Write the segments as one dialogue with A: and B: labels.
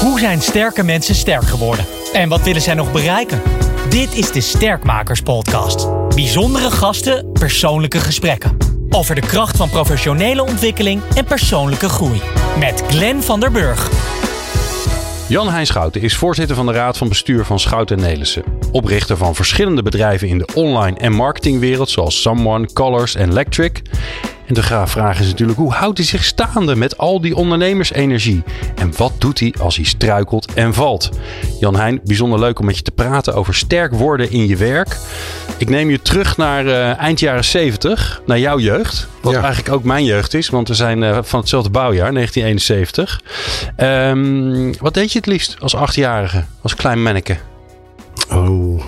A: Hoe zijn sterke mensen sterk geworden? En wat willen zij nog bereiken? Dit is de Sterkmakers Podcast. Bijzondere gasten, persoonlijke gesprekken. Over de kracht van professionele ontwikkeling en persoonlijke groei. Met Glenn van der Burg.
B: Jan Hein Schouten is voorzitter van de Raad van Bestuur van Schouten Nelissen. Oprichter van verschillende bedrijven in de online en marketingwereld zoals Someone, Colors en Electric. En de vraag is natuurlijk, hoe houdt hij zich staande met al die ondernemersenergie? En wat doet hij als hij struikelt en valt? Jan Heijn, bijzonder leuk om met je te praten over sterk worden in je werk. Ik neem je terug naar uh, eind jaren 70, naar jouw jeugd. Wat eigenlijk ook mijn jeugd is, want we zijn uh, van hetzelfde bouwjaar, 1971. Um, wat deed je het liefst als achtjarige, als klein manneke?
C: Oh,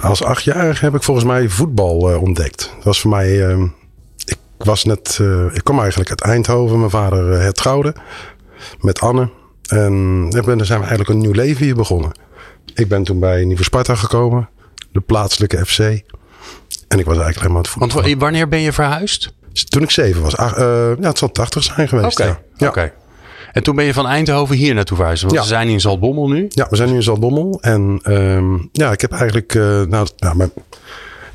C: als achtjarige heb ik volgens mij voetbal uh, ontdekt. Dat was voor mij ehm, ik was net, uh, ik kwam eigenlijk uit Eindhoven. Mijn vader uh, hertrouwde met Anne. En dan zijn we eigenlijk een nieuw leven hier begonnen. Ik ben toen bij Nieuwe Sparta gekomen, de plaatselijke FC. En ik was eigenlijk helemaal het voetbal.
B: Want wanneer ben je verhuisd?
C: Toen ik zeven was. Uh, ja, het zal 80 zijn geweest.
B: Oké.
C: Ja.
B: Okay. En toen ben je van Eindhoven hier naartoe verhuisd. Want
C: ja.
B: we zijn in Zaltbommel nu.
C: Ja, we zijn nu in Zaltbommel. En um, ja, ik heb eigenlijk... nou, nou, mijn,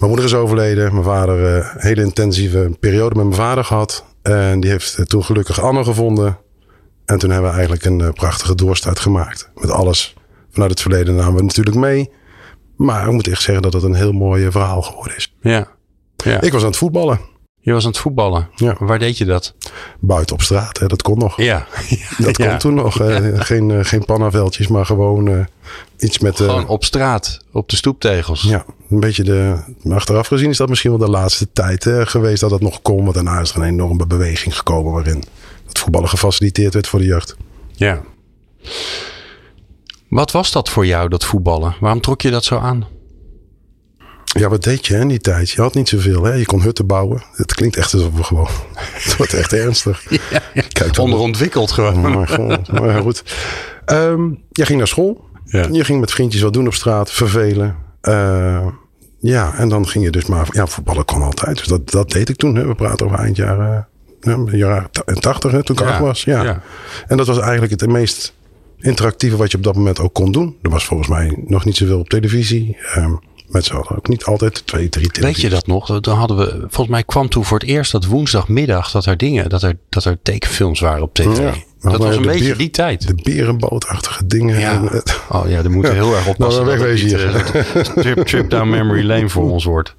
C: mijn moeder is overleden. Mijn vader een hele intensieve periode met mijn vader gehad. En die heeft uh, toen gelukkig Anne gevonden. En toen hebben we eigenlijk een uh, prachtige doorstart gemaakt. Met alles vanuit het verleden namen we natuurlijk mee. Maar ik moet echt zeggen dat het een heel mooi verhaal geworden is.
B: Ja. ja.
C: Ik was aan het voetballen.
B: Je was aan het voetballen.
C: Ja.
B: Waar deed je dat?
C: Buiten op straat, hè. dat kon nog.
B: Ja.
C: dat kon
B: ja.
C: toen nog. geen, geen pannaveldjes, maar gewoon iets met...
B: Gewoon op straat, op de stoeptegels.
C: Ja, een beetje de... Achteraf gezien is dat misschien wel de laatste tijd hè, geweest dat dat nog kon. Want daarna is er een enorme beweging gekomen waarin het voetballen gefaciliteerd werd voor de jeugd.
B: Ja. Wat was dat voor jou, dat voetballen? Waarom trok je dat zo aan?
C: Ja, wat deed je in die tijd? Je had niet zoveel. Hè? Je kon hutten bouwen. Het klinkt echt alsof we gewoon... Het wordt echt ernstig.
B: Ja, ja. Kijk, Onderontwikkeld gewoon.
C: Maar, goed. maar goed. Um, jij ging naar school.
B: Ja.
C: Je ging met vriendjes wat doen op straat. Vervelen. Uh, ja, en dan ging je dus maar... Ja, voetballen kon altijd. Dus dat, dat deed ik toen. Hè? We praten over eind jaren... Ja, jaren 80, hè, toen ik acht was. Ja.
B: ja.
C: En dat was eigenlijk het meest interactieve wat je op dat moment ook kon doen. Er was volgens mij nog niet zoveel op televisie. Um, Mensen hadden ook niet altijd twee, drie
B: Weet je dat nog? Dan hadden we, volgens mij kwam toen voor het eerst dat woensdagmiddag dat er dingen, dat er, dat er tekenfilms waren op tv. Ja, dat was een beetje
C: beer,
B: die tijd.
C: De berenbootachtige dingen.
B: Ja. Oh ja, er moeten heel erg oppassen.
C: Nou, wegwezen
B: hier. Trip, trip down memory lane voor ons wordt.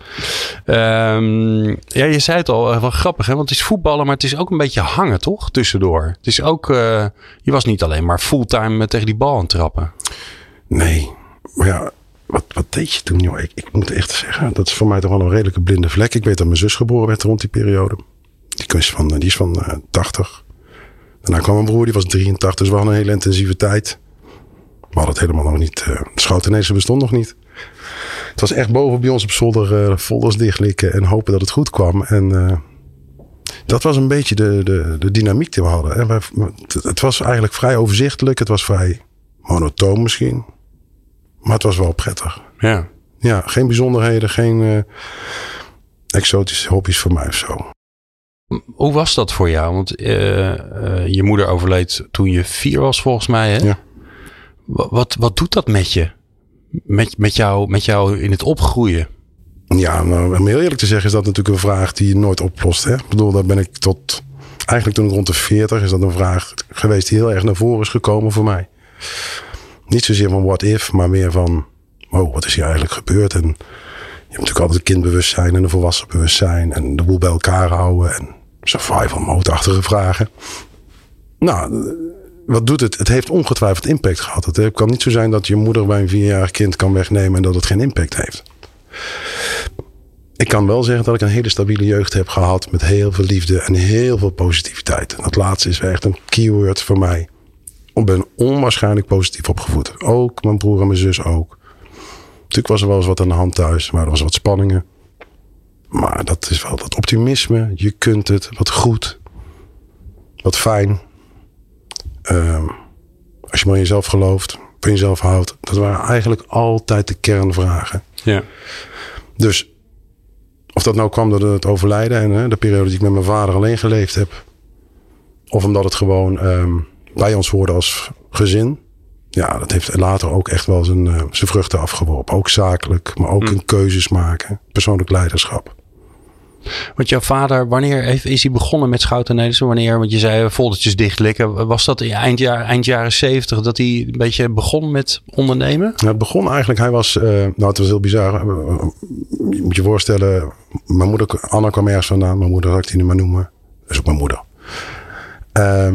B: Um, ja, je zei het al, wel grappig hè, want het is voetballen, maar het is ook een beetje hangen toch? Tussendoor. Het is ook, uh, je was niet alleen maar fulltime tegen die bal aan het trappen.
C: Nee, maar ja, wat, wat deed je toen, joh? Ik, moet echt zeggen, dat is voor mij toch wel een redelijke blinde vlek. Ik weet dat mijn zus geboren werd rond die periode. Die is van, die is van uh, 80. Daarna kwam mijn broer, die was 83. Dus we hadden een hele intensieve tijd. We hadden het helemaal nog niet. Uh, Schoutenezen bestond nog niet. Het was echt boven bij ons op zolder uh, folders dichtlikken en hopen dat het goed kwam. En dat was een beetje de, de, de dynamiek die we hadden. En het, het was eigenlijk vrij overzichtelijk. Het was vrij monotoon misschien. Maar het was wel prettig.
B: Ja.
C: Ja, geen bijzonderheden, geen uh, exotische hobby's voor mij of zo.
B: Hoe was dat voor jou? Want uh, uh, je moeder overleed toen je vier was, volgens mij. Hè?
C: Ja.
B: Wat, wat doet dat met je? Met, met, jou, met jou in het opgroeien?
C: Ja, nou, om heel eerlijk te zeggen is dat natuurlijk een vraag die je nooit oplost. Hè? Ik bedoel, daar ben ik tot... Eigenlijk toen ik rond de 40 is dat een vraag geweest die heel erg naar voren is gekomen voor mij. Niet zozeer van what if, maar meer van... Oh, wat is hier eigenlijk gebeurd? En je hebt natuurlijk altijd een kindbewustzijn en een volwassen bewustzijn. En de boel bij elkaar houden. En survival mode-achtige vragen. Nou, wat doet het? Het heeft ongetwijfeld impact gehad. Het kan niet zo zijn dat je moeder bij een vierjarig kind kan wegnemen... en dat het geen impact heeft. Ik kan wel zeggen dat ik een hele stabiele jeugd heb gehad... met heel veel liefde en heel veel positiviteit. En dat laatste is echt een keyword voor mij. Ik ben onwaarschijnlijk positief opgevoed. Ook mijn broer en mijn zus ook. Natuurlijk was er wel eens wat aan de hand thuis, maar er was wat spanningen. Maar dat is wel dat optimisme. Je kunt het, wat goed. Wat fijn. Um, als je maar in jezelf gelooft, van jezelf houdt. Dat waren eigenlijk altijd de kernvragen.
B: Ja.
C: Dus of dat nou kwam door het overlijden en hè, de periode die ik met mijn vader alleen geleefd heb. Of omdat het gewoon um, bij ons hoorde als gezin. ja, dat heeft later ook echt wel zijn, uh, zijn vruchten afgeworpen. Ook zakelijk, maar ook mm. in keuzes maken. Persoonlijk leiderschap.
B: Want jouw vader, wanneer is hij begonnen met Schouten Nederlandse? Wanneer, want je zei foldertjes dichtlikken. Was dat eind, jaar, eind jaren zeventig dat hij een beetje begon met ondernemen?
C: het begon eigenlijk, hij was, uh, nou het was heel bizar. Je moet je voorstellen, mijn moeder, Anna kwam ergens vandaan. Mijn moeder, zal ik die nu maar noemen. Dat is ook mijn moeder. Uh,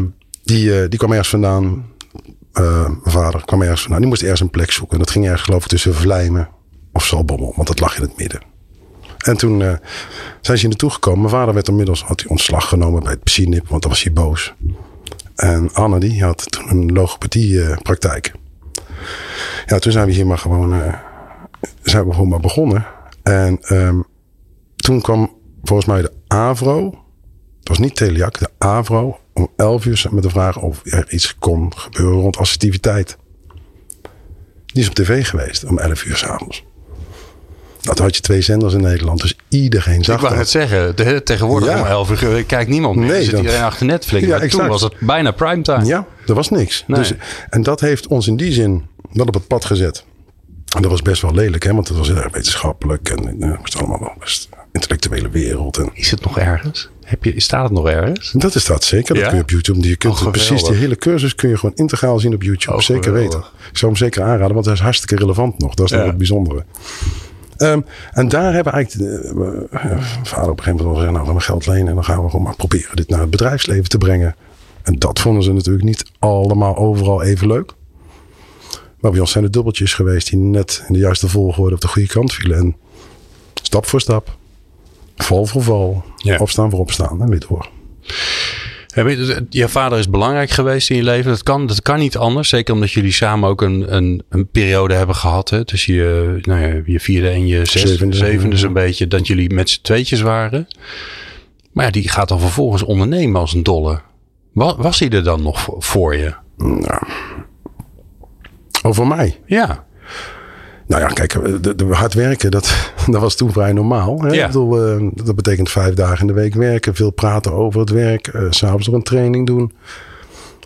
C: die, uh, die kwam ergens vandaan. Uh, mijn vader kwam ergens vandaan. Die moest ergens een plek zoeken. En dat ging ergens geloof ik tussen Vlijmen of Zalbommel. Want dat lag in het midden. En toen uh, zijn ze hier naartoe gekomen. Mijn vader werd inmiddels had hij ontslag genomen bij het PSINIP, want dan was hij boos. En Anne die had toen een logopedie-praktijk. ja, toen zijn we hier maar gewoon, zijn we gewoon maar begonnen. En um, toen kwam volgens mij de Avro. Het was niet Teliac, de Avro. Om 11 uur met de vraag of er iets kon gebeuren rond assertiviteit. Die is op tv geweest om 11 uur s'avonds. Dat had je twee zenders in Nederland, dus iedereen zag
B: Ik wou het zeggen, de, tegenwoordig ja. om 11 uur kijkt niemand meer. Nee, zit iedereen achter Netflix. Ja, maar toen was het bijna primetime.
C: Ja, er was niks. Nee. Dus, en dat heeft ons in die zin wel op het pad gezet. En dat was best wel lelijk, hè, want het was heel erg wetenschappelijk en uh, het was allemaal wel best intellectuele wereld. En...
B: Is het nog ergens? Heb je, staat het nog ergens?
C: Dat staat zeker. Dat ja? kun je op YouTube. Je kunt oh, precies die hele cursus kun je gewoon integraal zien op YouTube. Oh, zeker weten. Ik zou hem zeker aanraden, want hij is hartstikke relevant nog. Dat is nog het bijzondere. Um, en daar hebben eigenlijk de, uh, vader op een gegeven moment wel gezegd, nou we gaan geld lenen en dan gaan we gewoon maar proberen dit naar het bedrijfsleven te brengen. En dat vonden ze natuurlijk niet allemaal overal even leuk. Maar bij ons zijn er dubbeltjes geweest die net in de juiste volgorde op de goede kant vielen. En stap voor stap, val voor val, ja. opstaan voor opstaan en weer door.
B: Je vader is belangrijk geweest in je leven. Dat kan, dat kan niet anders. Zeker omdat jullie samen ook een, een, een periode hebben gehad. Hè, tussen je, nou ja, je vierde en je zesde, zevende, zevende zo'n beetje. Dat jullie met z'n tweetjes waren. Maar ja, die gaat dan vervolgens ondernemen als een dolle. Was, was hij er dan nog voor je? Nou,
C: over mij?
B: Ja.
C: Nou ja, kijk, de, de hard werken, dat, dat was toen vrij normaal. Hè? Ja. Ik bedoel, uh, dat betekent vijf dagen in de week werken, veel praten over het werk, uh, s'avonds nog een training doen.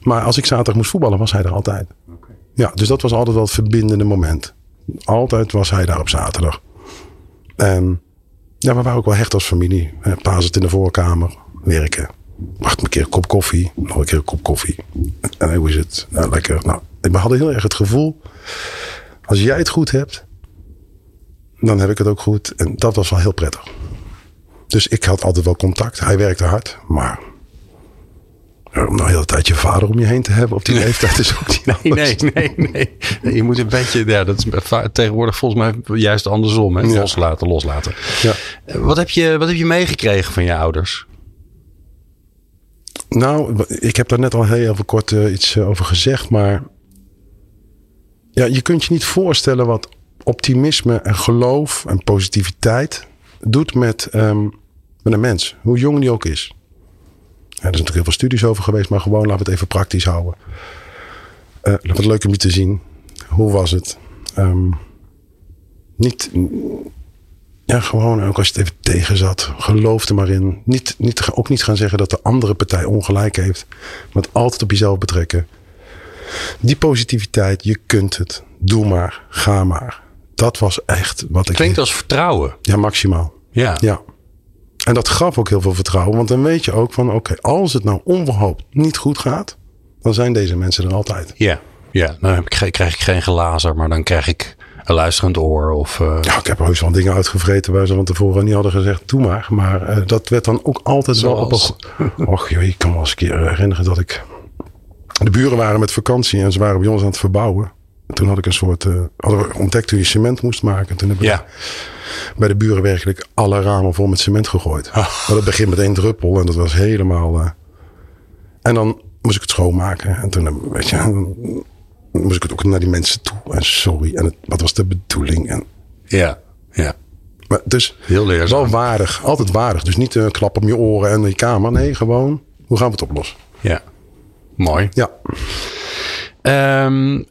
C: Maar als ik zaterdag moest voetballen, was hij er altijd. Okay. Ja, dus dat was altijd wel het verbindende moment. Altijd was hij daar op zaterdag. En ja, we waren ook wel hecht als familie. Pa zit in de voorkamer, werken. Wacht een keer een kop koffie, nog een keer een kop koffie. En hoe is het? Nou, lekker. Nou, we hadden heel erg het gevoel als jij het goed hebt, dan heb ik het ook goed. En dat was wel heel prettig. Dus ik had altijd wel contact. Hij werkte hard, maar om nou heel de tijd je vader om je heen te hebben op die leeftijd is ook niet
B: nee, nee, nee, nee, nee. Je moet een beetje, ja, dat is tegenwoordig volgens mij juist andersom. Hè? Loslaten, loslaten. Ja. Wat, heb je, wat heb je meegekregen van je ouders?
C: Nou, ik heb daar net al heel even kort uh, iets eh, over gezegd, maar ja, je kunt je niet voorstellen wat optimisme en geloof en positiviteit doet met, um, met een mens. Hoe jong die ook is. Er zijn natuurlijk heel veel studies over geweest, maar gewoon laten we het even praktisch houden. Uh, wat leuk om je te zien. Hoe was het? Um, niet, ja, gewoon ook als je het even tegen zat. Geloof er maar in. Niet, niet, ook niet gaan zeggen dat de andere partij ongelijk heeft. Maar altijd op jezelf betrekken. Die positiviteit, je kunt het. Doe maar, ga maar. Dat was echt wat ik.
B: Klinkt als vertrouwen.
C: Ja, maximaal.
B: Ja.
C: ja. En dat gaf ook heel veel vertrouwen. Want dan weet je ook van: oké, als het nou onverhoopt niet goed gaat, dan zijn deze mensen er altijd.
B: Ja, ja. dan heb ik, krijg ik geen glazer, maar dan krijg ik een luisterend oor. Of, uh...
C: Ja, ik heb heus wel dingen uitgevreten waar ze van tevoren niet hadden gezegd: doe maar. Maar uh, dat werd dan ook altijd Zoals... wel op een. Och, joh, ik kan me eens een keer herinneren dat ik de buren waren met vakantie en ze waren bij ons aan het verbouwen. En toen had ik een soort. Uh, hadden we ontdekt hoe je cement moest maken. Toen heb ik ja. bij de buren werkelijk alle ramen vol met cement gegooid. Oh. Maar dat begint met één druppel en dat was helemaal. Uh, en dan moest ik het schoonmaken. En toen, weet je, dan moest ik het ook naar die mensen toe. En sorry. En het, wat was de bedoeling? En,
B: ja, ja.
C: Maar dus
B: Heel leerzaam.
C: wel waardig. Altijd waardig. Dus niet een klap op je oren en je kamer. Nee, gewoon. Hoe gaan we het oplossen?
B: Ja. Mooi.
C: Ja.
B: Um,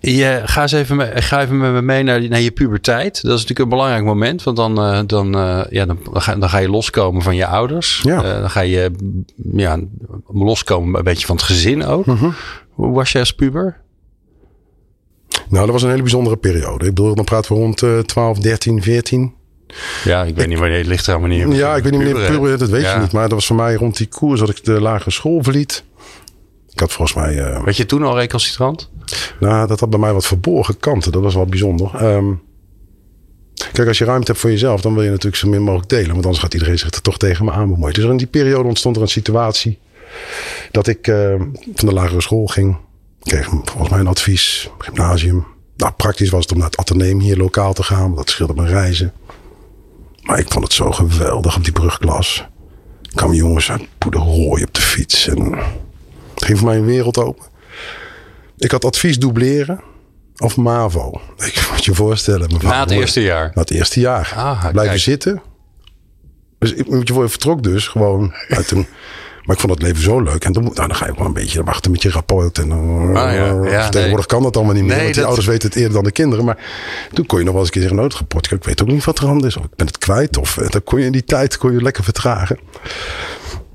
B: je, ga, eens even, mee, ga even met me mee naar, naar je puberteit. Dat is natuurlijk een belangrijk moment. Want dan, uh, dan, uh, ja, dan, ga, dan ga je loskomen van je ouders. Ja. Uh, dan ga je ja, loskomen een beetje van het gezin ook. -huh. Hoe was je als puber?
C: Nou, dat was een hele bijzondere periode. Ik bedoel, dan praten we rond uh, 12, 13, 14.
B: Ja, ik weet niet wanneer het ligt er wanneer.
C: Ja, ik weet niet wanneer puber, dat weet
B: Ja.
C: je niet. Maar dat was voor mij rond die koers dat ik de lagere school verliet. Ik had volgens mij... eh,
B: Weet je toen al recalcitrant?
C: Nou, dat had bij mij wat verborgen kanten. Dat was wel bijzonder. Ehm, kijk, als je ruimte hebt voor jezelf, dan wil je natuurlijk zo min mogelijk delen. Want anders gaat iedereen zich er toch tegen me aan bemoeien. Dus in die periode ontstond er een situatie dat ik eh, van de lagere school ging. Ik kreeg volgens mij een advies, gymnasium. Nou, praktisch was het om naar het ateneum hier lokaal te gaan. want Dat scheelde mijn reizen. Maar ik vond het zo geweldig op die brugklas. Er kwamen jongens uit Poederooi op de fiets. En het ging voor mij een wereld open. Ik had advies dubleren of MAVO. Ik moet je voorstellen.
B: Na het eerste jaar.
C: Na het eerste jaar.
B: Ah,
C: Blijven
B: kijk.
C: zitten. Dus ik moet je voor, ik vertrok dus gewoon uit een... Maar ik vond het leven zo leuk. En dan, nou, dan ga je ook wel een beetje wachten met je rapport. En
B: Ah, ja. Ja,
C: tegenwoordig
B: nee.
C: kan dat allemaal niet meer.
B: Nee,
C: want die
B: dat-
C: ouders weten het eerder dan de kinderen. Maar toen kon je nog wel eens een keer zeggen... Nou, rapport, ik weet ook niet wat er aan is. Of ik ben het kwijt. Of eh, dan kon je in die tijd kon je lekker vertragen.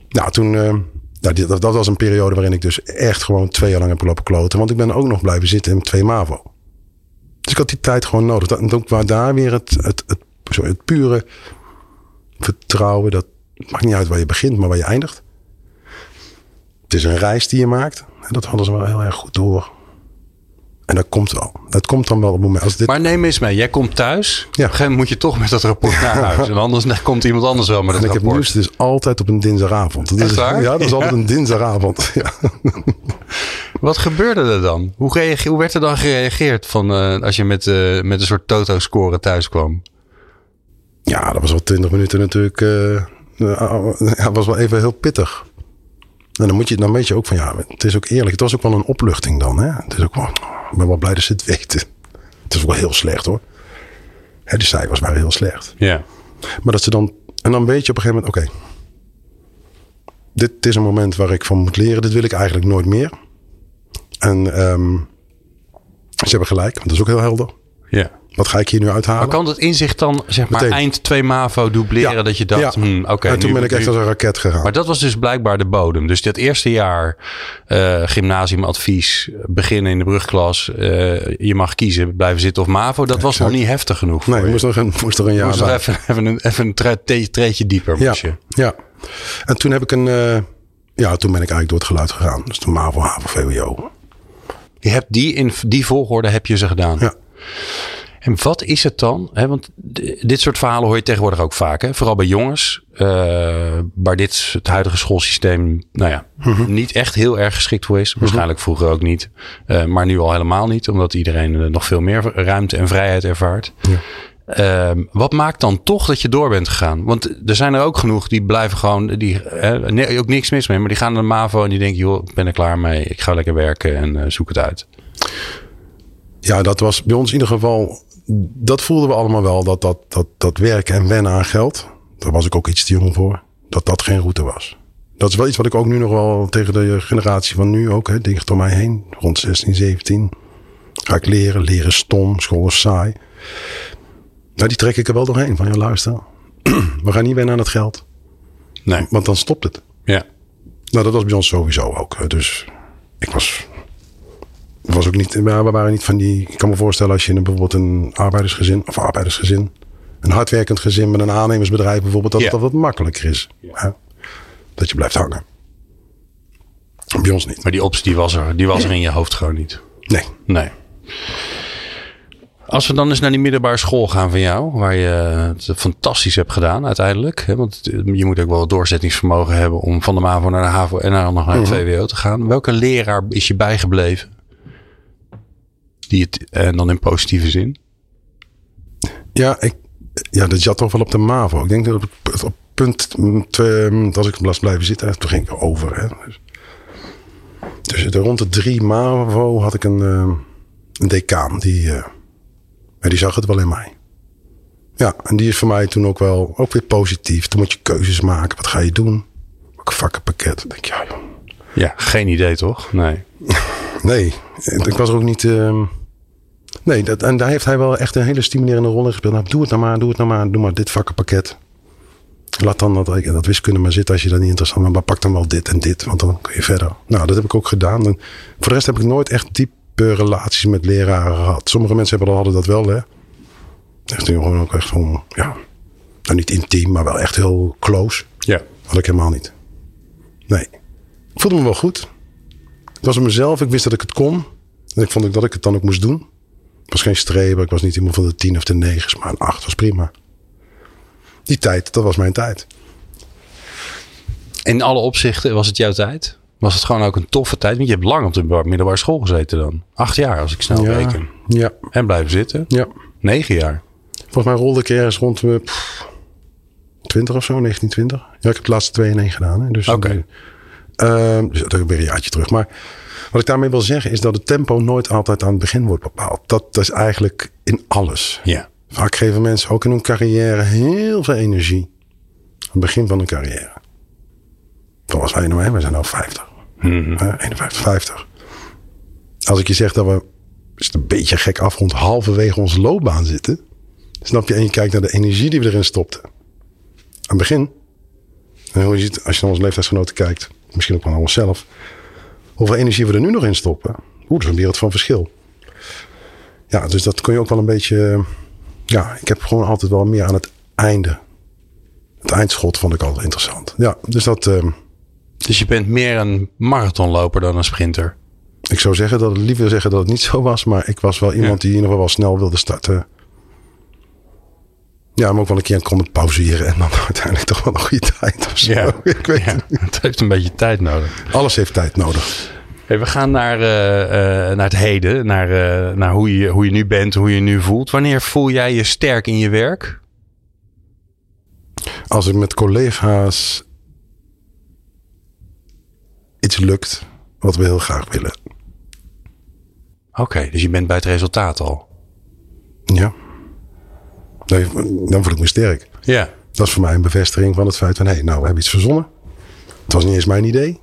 C: Nou, toen... eh, nou, die- dat, dat was een periode waarin ik dus echt gewoon twee jaar lang heb lopen kloten. Want ik ben ook nog blijven zitten in twee MAVO. Dus ik had die tijd gewoon nodig. Dat, en toen kwam daar weer het, het, het, sorry, het pure vertrouwen. Dat maakt niet uit waar je begint, maar waar je eindigt. Het is een reis die je maakt. En dat hadden ze wel heel erg goed door. En dat komt wel. Dat komt dan wel op het moment. Als dit,
B: Maar neem eens mee. Jij komt thuis. Op een gegeven moment moet je toch met dat rapport naar huis. En anders komt iemand anders wel met
C: en
B: het
C: ik heb nieuws dus altijd op een dinsdagavond. Dat is,
B: waar?
C: Ja, dat is
B: Ja.
C: altijd een dinsdagavond. Ja.
B: Wat gebeurde er dan? Hoe, reage- hoe werd er dan gereageerd van, eh, als je met, eh, met een soort toto-score thuis kwam?
C: Ja, dat was wel twintig minuten natuurlijk. ja, was wel even heel pittig. En dan, moet je, dan weet je ook van ja, het is ook eerlijk. Het was ook wel een opluchting dan. Hè? Het is ook wel, ik ben wel blij dat ze het weten. Het is ook wel heel slecht hoor. Hè, de cijfers waren heel slecht.
B: Ja.
C: Maar dat ze dan. En dan weet je op een gegeven moment: oké. dit is een moment waar ik van moet leren. Dit wil ik eigenlijk nooit meer. En ehm, ze hebben gelijk, want dat is ook heel helder.
B: Ja.
C: Wat ga ik hier nu uithalen?
B: Maar kan dat inzicht dan, zeg maar,
C: Meteen.
B: eind 2 MAVO dubleren? Dat je dacht,
C: Ja.
B: hmm, oké.
C: en toen
B: nu-
C: ben ik echt
B: nu-
C: als een raket gegaan.
B: Maar dat was dus blijkbaar de bodem. Dus dat eerste jaar eh, gymnasiumadvies, beginnen in de brugklas. eh, je mag kiezen, blijven zitten of MAVO. Dat was nog niet heftig genoeg voor
C: nee,
B: je.
C: moest nog een, moest er een jaar
B: Moest nog
C: bij.
B: even, even een, even een tre- treedje dieper.
C: Ja,
B: Moest je.
C: ja. En toen heb ik een... eh, ja, toen ben ik eigenlijk door het geluid gegaan. Dus de MAVO, HAVO, VWO.
B: Je hebt die in die volgorde heb je ze gedaan.
C: Ja.
B: En wat is het dan? Want dit soort verhalen hoor je tegenwoordig ook vaak. Hè? Vooral bij jongens. eh, waar dit het huidige schoolsysteem nou ja,
C: Mhm.
B: niet echt heel erg geschikt voor is. Waarschijnlijk vroeger ook niet. Eh, maar nu al helemaal niet. Omdat iedereen eh, nog veel meer ruimte en vrijheid ervaart. Ehm, wat maakt dan toch dat je door bent gegaan? Want er zijn er ook genoeg die blijven gewoon, die, hè, nee, ook niks mis mee, maar die gaan naar de MAVO en die denken, joh, ik ben er klaar mee, ik ga lekker werken en zoek het uit.
C: Ja, dat was bij ons in ieder geval... Dat voelden we allemaal wel. Dat, dat, dat, dat werken en wennen aan geld. Daar was ik ook iets te jong voor. Dat dat geen route was. Dat is wel iets wat ik ook nu nog wel tegen de generatie van nu ook. Hè, dicht om mij heen. Rond 16, 17. Ga ik leren. Leren stom. School is saai. Nou, die trek ik er wel doorheen. Van ja, luister. We gaan niet wennen aan het geld.
B: Nee.
C: Want dan stopt het.
B: Ja.
C: Nou, dat was bij ons sowieso ook. Dus ik was, was ook niet, we waren niet van die. Ik kan me voorstellen als je een, bijvoorbeeld een arbeidersgezin of arbeidersgezin, een hardwerkend gezin met een aannemersbedrijf bijvoorbeeld, dat
B: Ja.
C: het dat wat makkelijker is. Dat je blijft hangen. Bij ons niet.
B: Maar die optie die was er, die was er in je hoofd gewoon niet.
C: Nee.
B: Nee. Als we dan eens naar die middelbare school gaan van jou, waar je het fantastisch hebt gedaan uiteindelijk. Hè? Want je moet ook wel doorzettingsvermogen hebben om van de MAVO naar de HAVO en dan nog naar het VWO te gaan. Welke leraar is je bijgebleven? Die het, en dan in positieve zin?
C: Ja, ik, ja, dat zat toch wel op de MAVO. Ik denk dat op, punt twee, mm, als ik was blijven zitten, toen ging ik over. Hè. Dus, dus rond de drie MAVO had ik een, eh, een decaan. Die, eh, die zag het wel in mij. Ja, en die is voor mij toen ook wel ook weer positief. Toen moet je keuzes maken. Wat ga je doen? Welke vakkenpakket? Dan denk ik, ja joh.
B: Ja, geen idee toch? Nee.
C: Nee, ik was er ook niet. ehm, nee, dat, en daar heeft hij wel echt een hele stimulerende rol in gespeeld. Nou, doe het nou maar, doe het nou maar, doe maar dit vakkenpakket. Laat dan dat, dat wiskunde maar zitten als je dat niet interessant vindt. Maar pak dan wel dit en dit, want dan kun je verder. Nou, dat heb ik ook gedaan. En voor de rest heb ik nooit echt diep diepe relaties met leraren gehad. Sommige mensen hebben, hadden dat wel, hè. Echt gewoon ook echt gewoon, ja, nou niet intiem, maar wel echt heel close.
B: Ja.
C: Had ik helemaal niet. Nee. Ik voelde me wel goed. Ik was mezelf. Ik wist dat ik het kon. En ik vond ook dat ik het dan ook moest doen. Was geen streber. Ik was niet iemand van de tien of de negens. Maar een acht was prima. Die tijd, dat was mijn tijd.
B: In alle opzichten was het jouw tijd? Was het gewoon ook een toffe tijd? Want je hebt lang op de middelbare school gezeten dan. Acht jaar als ik snel
C: ja,
B: reken.
C: Ja.
B: En blijven zitten.
C: Ja.
B: Negen jaar.
C: Volgens mij rolde ik ergens rond de 20 of zo, 1920. Ja, ik heb de laatste twee in één gedaan. Hè. Dus,
B: Oké.
C: Ehm, dus dat is weer een jaartje terug. Maar wat ik daarmee wil zeggen is dat het tempo nooit altijd aan het begin wordt bepaald. Dat, dat is eigenlijk in alles.
B: Ja.
C: Vaak geven mensen ook in hun carrière heel veel energie. Aan het begin van hun carrière. Zoals wij nou, hè, we zijn nu 50.
B: Mhm.
C: Eh, 51, 50. Als ik je zeg dat we, is het een beetje gek afrond, halverwege onze loopbaan zitten. Snap je? En je kijkt naar de energie die we erin stopten. Aan het begin. En hoe je ziet, als je naar onze leeftijdsgenoten kijkt, misschien ook wel naar onszelf. Hoeveel energie we er nu nog in stoppen. Oeh, dat is een wereld van verschil. Ja, dus dat kun je ook wel een beetje. Ja, ik heb gewoon altijd wel meer aan het einde. Het eindschot vond ik altijd interessant. Ja, dus dat. eh,
B: Dus je bent meer een marathonloper dan een sprinter.
C: ik zou zeggen dat het liever zeggen dat het niet zo was. Maar ik was wel iemand die in ieder geval wel snel wilde starten. Ja, maar ook wel een keer konden pauzeren. En dan uiteindelijk toch wel een goede tijd of zo. Ik weet
B: ja,
C: het
B: het heeft een beetje tijd nodig.
C: Alles heeft tijd nodig.
B: Hey, we gaan naar, eh, eh, naar het heden. Naar, eh, naar hoe, je, hoe je nu bent, hoe je nu voelt. Wanneer voel jij je sterk in je werk?
C: Als ik met collega's iets lukt wat we heel graag willen.
B: Oké, dus je bent bij het resultaat al.
C: Ja. Dan voel ik me sterk.
B: Ja.
C: Dat is voor mij een bevestiging van het feit van... hé, hey, nou, we hebben iets verzonnen. Het was niet eens mijn idee.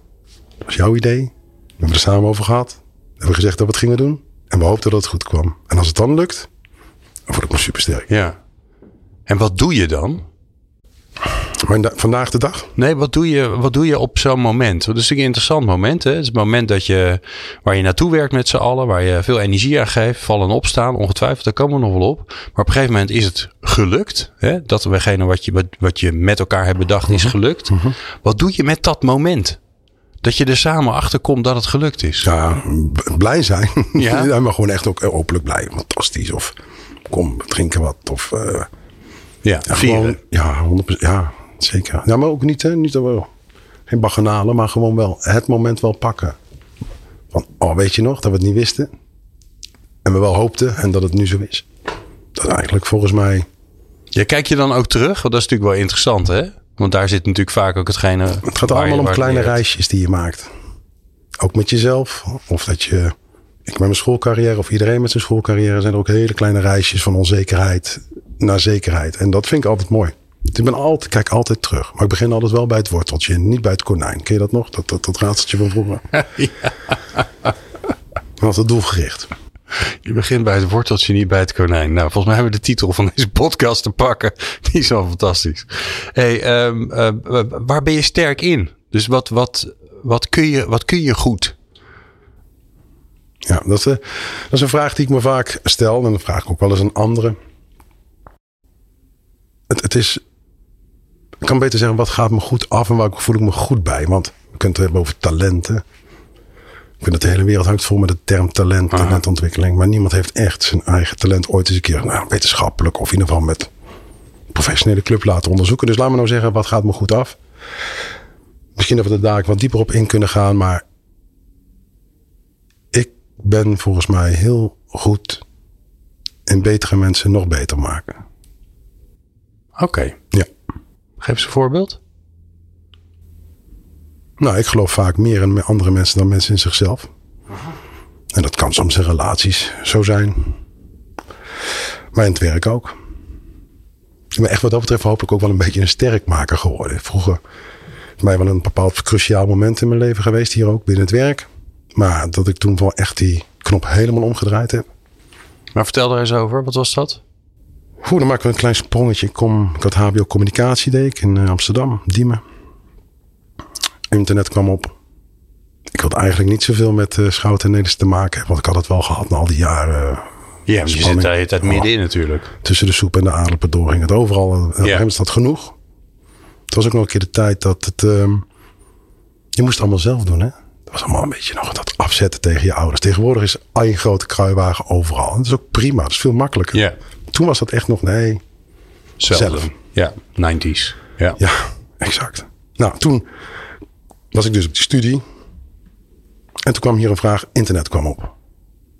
C: Het was jouw idee. We hebben er samen over gehad. We hebben gezegd dat we het gingen doen. En we hoopten dat het goed kwam. En als het dan lukt, dan voel ik me super sterk.
B: Ja. En wat doe je dan?
C: Maar vandaag de dag?
B: Nee, wat doe je, wat doe je op zo'n moment? Dat is natuurlijk een interessant moment. Hè? Het is het moment dat je, waar je naartoe werkt met z'n allen. Waar je veel energie aan geeft. Vallen en opstaan. Ongetwijfeld, daar komen we nog wel op. Maar op een gegeven moment is het gelukt. Hè? Dat wegene wat je, wat, wat je met elkaar hebt bedacht is gelukt. Wat doe je met dat moment? Dat je er samen achter komt dat het gelukt is.
C: Ja, blij zijn.
B: Ja?
C: Ja. maar gewoon echt ook openlijk blij. Fantastisch. Of kom, drinken wat. Of eh,
B: Ja,
C: ja,
B: vieren.
C: gewoon, ja, 100%, ja, zeker. Ja, maar ook niet, hè, niet dat we, geen baganalen, maar gewoon wel het moment wel pakken. Van, oh, weet je nog dat we het niet wisten? En we wel hoopten en dat het nu zo is. Dat is eigenlijk volgens mij,
B: Ja, kijk je dan ook terug? Want dat is natuurlijk wel interessant, hè? Want daar zit natuurlijk vaak ook hetgene.
C: het gaat allemaal om kleine reisjes die je maakt. Ook met jezelf. Of dat je, ik met mijn schoolcarrière of iedereen met zijn schoolcarrière zijn er ook hele kleine reisjes van onzekerheid naar zekerheid. En dat vind ik altijd mooi. Ik ben altijd, kijk altijd terug. Maar ik begin altijd wel bij het worteltje, niet bij het konijn. Ken je dat nog? Dat, dat, dat raadseltje van vroeger. Maar altijd doelgericht.
B: Je begint bij het worteltje, niet bij het konijn. Nou, volgens mij hebben we de titel van deze podcast te pakken. Die is wel fantastisch. Hey, ehm, eh, waar ben je sterk in? Dus wat, wat, wat, kun, je, wat kun je goed?
C: Ja, dat is, eh, dat is een vraag die ik me vaak stel. En dan vraag ik ook wel eens aan anderen. Het, het is. Ik kan beter zeggen, wat gaat me goed af en waar voel ik me goed bij? Want we kunnen het hebben over talenten. Ik vind dat de hele wereld hangt vol met de term talent, talentontwikkeling. Maar niemand heeft echt zijn eigen talent ooit eens een keer nou, wetenschappelijk of in ieder geval met professionele club laten onderzoeken. Dus laat me nou zeggen, wat gaat me goed af? Misschien dat we er daar wat dieper op in kunnen gaan, maar ik ben volgens mij heel goed in betere mensen nog beter maken.
B: Oké.
C: Ja.
B: Geef eens een voorbeeld.
C: Nou, ik geloof vaak meer in andere mensen dan mensen in zichzelf. En dat kan soms in relaties zo zijn. Maar in het werk ook. Ik ben echt wat dat betreft hopelijk ook wel een beetje een sterkmaker geworden. Vroeger is mij wel een bepaald cruciaal moment in mijn leven geweest. Hier ook binnen het werk. Maar dat ik toen wel echt die knop helemaal omgedraaid heb.
B: Maar vertel er eens over. Wat was dat?
C: Goed, dan maken we een klein sprongetje. Ik, kom, ik had HBO communicatie deed ik in eh, Amsterdam, Diemen. Internet kwam op. ik wilde eigenlijk niet zoveel met uh, Schouten en Nederlands te maken. Want ik had het wel gehad na al die jaren.
B: Ja, maar je zit daar het middenin oh, natuurlijk.
C: Tussen de soep en de aardappelen door ging het overal. En gegeven dat genoeg. Het was ook nog een keer de tijd dat het... Um, je moest het allemaal zelf doen, hè? Dat was allemaal een beetje nog dat afzetten tegen je ouders. Tegenwoordig is een grote kruiwagen overal. En dat is ook prima. Dat is veel makkelijker.
B: Ja.
C: Toen was dat echt nog, nee, zelf. zelf.
B: Ja, 90s. Ja.
C: ja, exact. Nou, toen was ik dus op die studie. En toen kwam hier een vraag, internet kwam op.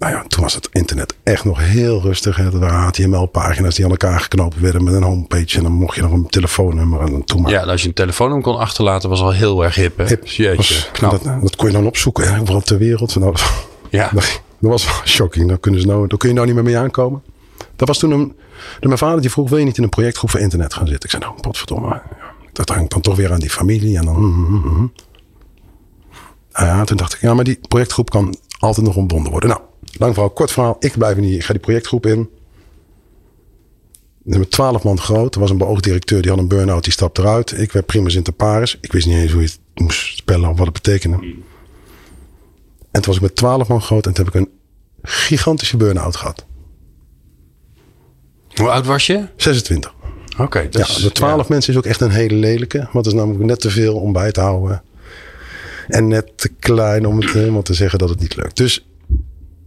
C: Nou ja, toen was het internet echt nog heel rustig. Hè. Er waren HTML-pagina's die aan elkaar geknopen werden met een homepage. En dan mocht je nog een telefoonnummer. En toen
B: maar. Ja, als je een telefoonnummer kon achterlaten, was al heel erg hip. Hè?
C: Hip. Jeetje, knap. Dat, dat, kon je dan opzoeken, hè, overal ter wereld. Nou,
B: ja.
C: Dat, dat was shocking. Daar, kunnen ze nou, daar kun je nou niet meer mee aankomen. Dat was toen een. Mijn vader die vroeg: Wil je niet in een projectgroep voor internet gaan zitten? Ik zei: Nou, potverdomme. Dat hangt dan toch weer aan die familie. En dan. Mm, mm, mm, ja, toen dacht ik: Ja, maar die projectgroep kan altijd nog ontbonden worden. Nou, lang verhaal, kort verhaal. Ik blijf in die, ik ga die projectgroep in. Met twaalf man groot. Er was een beoogd directeur die had een burn-out, die stapte eruit. Ik werd primus inter pares. Ik wist niet eens hoe je het moest spellen of wat het betekende. En toen was ik met twaalf man groot en toen heb ik een gigantische burn-out gehad.
B: Hoe oud was je?
C: 26.
B: Oké. Okay,
C: ja, de 12 mensen is ook echt een hele lelijke. Want het is namelijk net te veel om bij te houden. En net te klein om het helemaal te zeggen dat het niet lukt. Dus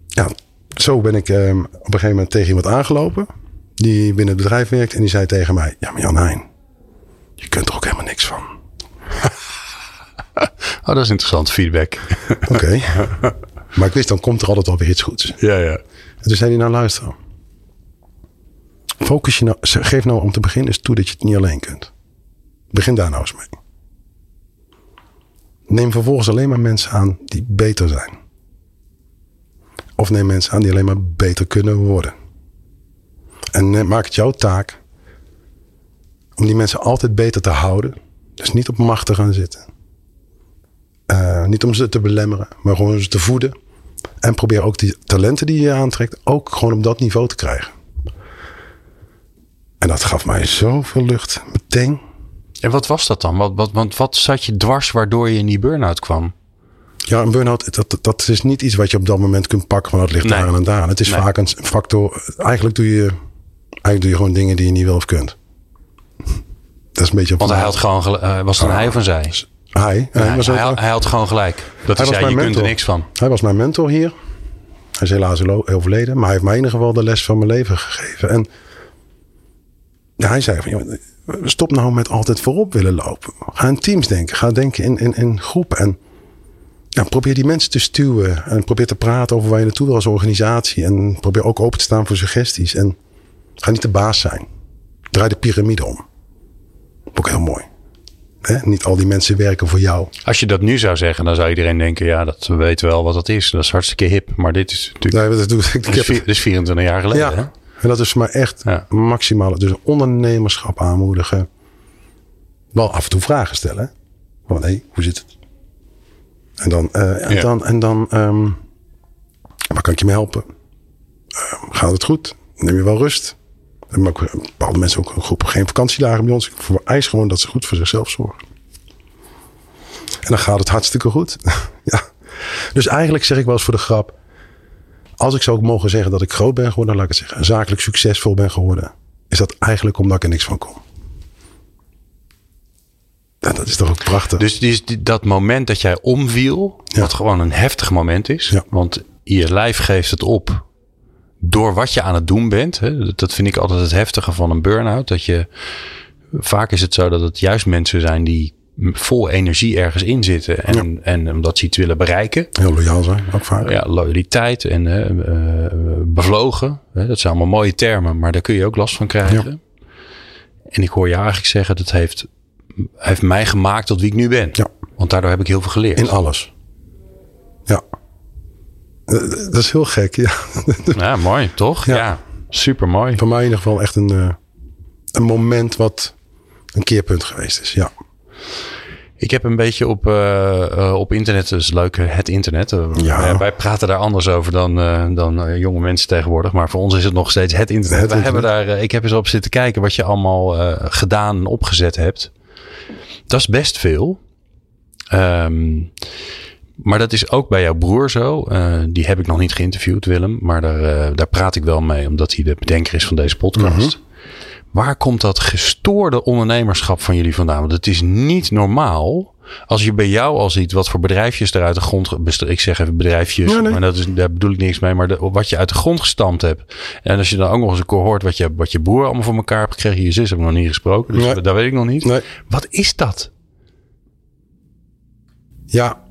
C: ja, zo ben ik um, op een gegeven moment tegen iemand aangelopen. Die binnen het bedrijf werkt. En die zei tegen mij: Ja, maar Jan Heijn, je kunt er ook helemaal niks van.
B: oh, dat is interessant feedback.
C: Oké. Maar ik wist, dan komt er altijd wel weer iets goeds.
B: Ja, ja.
C: En toen zei hij: Nou, luister. Focus je nou, geef nou om te beginnen eens toe dat je het niet alleen kunt. Begin daar nou eens mee. Neem vervolgens alleen maar mensen aan die beter zijn. Of neem mensen aan die alleen maar beter kunnen worden. En eh, maak het jouw taak om die mensen altijd beter te houden. Dus niet op macht te gaan zitten. Uh, niet om ze te belemmeren, maar gewoon ze te voeden. En probeer ook die talenten die je aantrekt, ook gewoon op dat niveau te krijgen. En dat gaf mij zoveel lucht, meteen.
B: En wat was dat dan? Wat, wat, want wat zat je dwars waardoor je in die burn-out kwam?
C: Ja, een burn-out, dat, dat is niet iets wat je op dat moment kunt pakken van dat ligt daar en daar. Het is vaak een factor. Eigenlijk doe, je, eigenlijk doe je gewoon dingen die je niet wil of kunt. Dat is een beetje.
B: Want hij had gewoon, uh, was het een hij van zij?
C: Hij.
B: hij, was hij, hij, had gewoon gelijk. Dat hij is, ja, je kunt er niks van.
C: Hij was mijn mentor hier. Hij is helaas overleden, maar hij heeft mij in ieder geval de les van mijn leven gegeven. En hij zei van, stop nou met altijd voorop willen lopen. Ga in teams denken. Ga denken in, in, in groepen. En ja, probeer die mensen te stuwen. En probeer te praten over waar je naartoe wil als organisatie. En probeer ook open te staan voor suggesties. En ga niet de baas zijn. Draai de piramide om. Ook heel mooi. Niet al die mensen werken voor jou.
B: Als je dat nu zou zeggen, dan zou iedereen denken: ja, dat we weten wel wat dat is. Dat is hartstikke hip. Maar dit is natuurlijk. Nee, dat, doe, ik, is, dat is 24 jaar geleden. Ja,
C: en dat is voor mij echt ja. maximaal. Dus ondernemerschap aanmoedigen. Wel af en toe vragen stellen. Van hé, hey, hoe zit het? En dan, uh, en dan, en dan um, waar kan ik je mee helpen? Uh, gaat het goed? Neem je wel rust? En ook, bepaalde mensen ook een groep geen vakantiedagen bij ons. Ik vereis gewoon dat ze goed voor zichzelf zorgen. En dan gaat het hartstikke goed. ja. Dus eigenlijk zeg ik wel eens voor de grap als ik zou mogen zeggen dat ik groot ben geworden, laat ik het zeggen, zakelijk succesvol ben geworden, is dat eigenlijk omdat ik er niks van kom. Dat is toch ook prachtig.
B: Dus die, dat moment dat jij omviel, wat gewoon een heftig moment is, want je lijf geeft het op door wat je aan het doen bent. Hè? Dat vind ik altijd het heftige van een burn-out. Dat je vaak is het zo dat het juist mensen zijn die vol energie ergens in zitten. En, en omdat ze iets willen bereiken.
C: Heel loyaal zijn, ook vaak.
B: Ja, loyaliteit en uh, bevlogen. dat zijn allemaal mooie termen, maar daar kun je ook last van krijgen. En ik hoor je eigenlijk zeggen, dat heeft, heeft mij gemaakt tot wie ik nu ben.
C: Ja.
B: Want daardoor heb ik heel veel geleerd.
C: In alles. Ja. Eh, dat is heel gek, ja.
B: Ja, mooi, toch? Ja, super mooi.
C: Voor mij in ieder geval echt een, een moment wat een keerpunt geweest is, ja.
B: Ik heb een beetje op, uh, op internet, dus leuk, het internet. Ja. wij praten daar anders over dan, dan jonge mensen tegenwoordig. Maar voor ons is het nog steeds het internet. Het internet. Hebben daar, ik heb eens op zitten kijken wat je allemaal gedaan en opgezet hebt. Dat is best veel. Um, Maar dat is ook bij jouw broer zo. Die heb ik nog niet geïnterviewd, Willem. Maar daar, daar praat ik wel mee, omdat hij de bedenker is van deze podcast. Mm Waar komt dat gestoorde ondernemerschap van jullie vandaan? Want het is niet normaal. Als je bij jou al ziet wat voor bedrijfjes er uit de grond. Ik zeg even bedrijfjes, maar dat is, daar bedoel ik niks mee. Maar de, wat je uit de grond gestampt hebt. En als je dan ook nog eens een keer hoort wat je, wat je broer allemaal voor elkaar hebt gekregen. Je zus hebben nog niet gesproken. Dus dat weet ik nog niet. Wat is dat?
C: Ja,